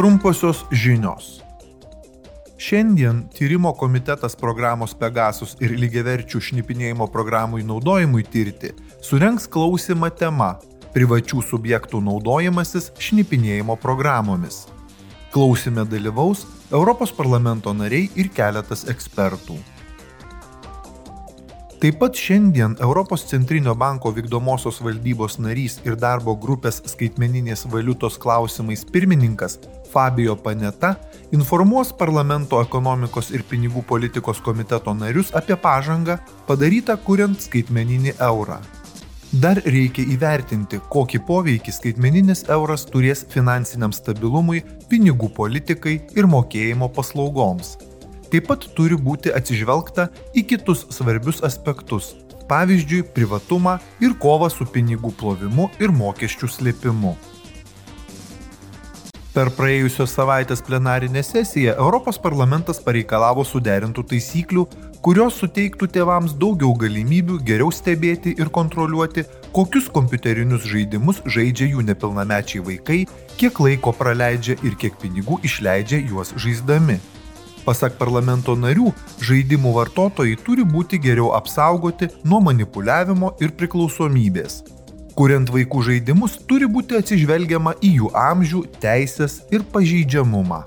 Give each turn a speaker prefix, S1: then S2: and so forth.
S1: Trumposios žinios. Šiandien tyrimo komitetas programos Pegasus ir lygiaverčių šnipinėjimo programų naudojimui tirti surenks klausimą tema privačių subjektų naudojimasis šnipinėjimo programomis. Klausime dalyvaus Europos parlamento nariai ir keletas ekspertų. Taip pat šiandien Europos centrinio banko vykdomosios valdybos narys ir darbo grupės skaitmeninės valiutos klausimais pirmininkas Fabio Paneta informuos parlamento ekonomikos ir pinigų politikos komiteto narius apie pažangą padarytą kuriant skaitmeninį eurą. Dar reikia įvertinti, kokį poveikį skaitmeninis euras turės finansiniam stabilumui, pinigų politikai ir mokėjimo paslaugoms. Taip pat turi būti atsižvelgta į kitus svarbius aspektus, pavyzdžiui, privatumą ir kovą su pinigų plovimu ir mokesčių slėpimu. Per praėjusios savaitės plenarinę sesiją Europos parlamentas pareikalavo suderintų taisyklių, kurios suteiktų tėvams daugiau galimybių geriau stebėti ir kontroliuoti, kokius kompiuterinius žaidimus žaidžia jų nepilnamečiai vaikai, kiek laiko praleidžia ir kiek pinigų išleidžia juos žaisdami. Pasak parlamento narių, žaidimų vartotojai turi būti geriau apsaugoti nuo manipuliavimo ir priklausomybės. Kuriant vaikų žaidimus turi būti atsižvelgiama į jų amžių, teisės ir pažeidžiamumą.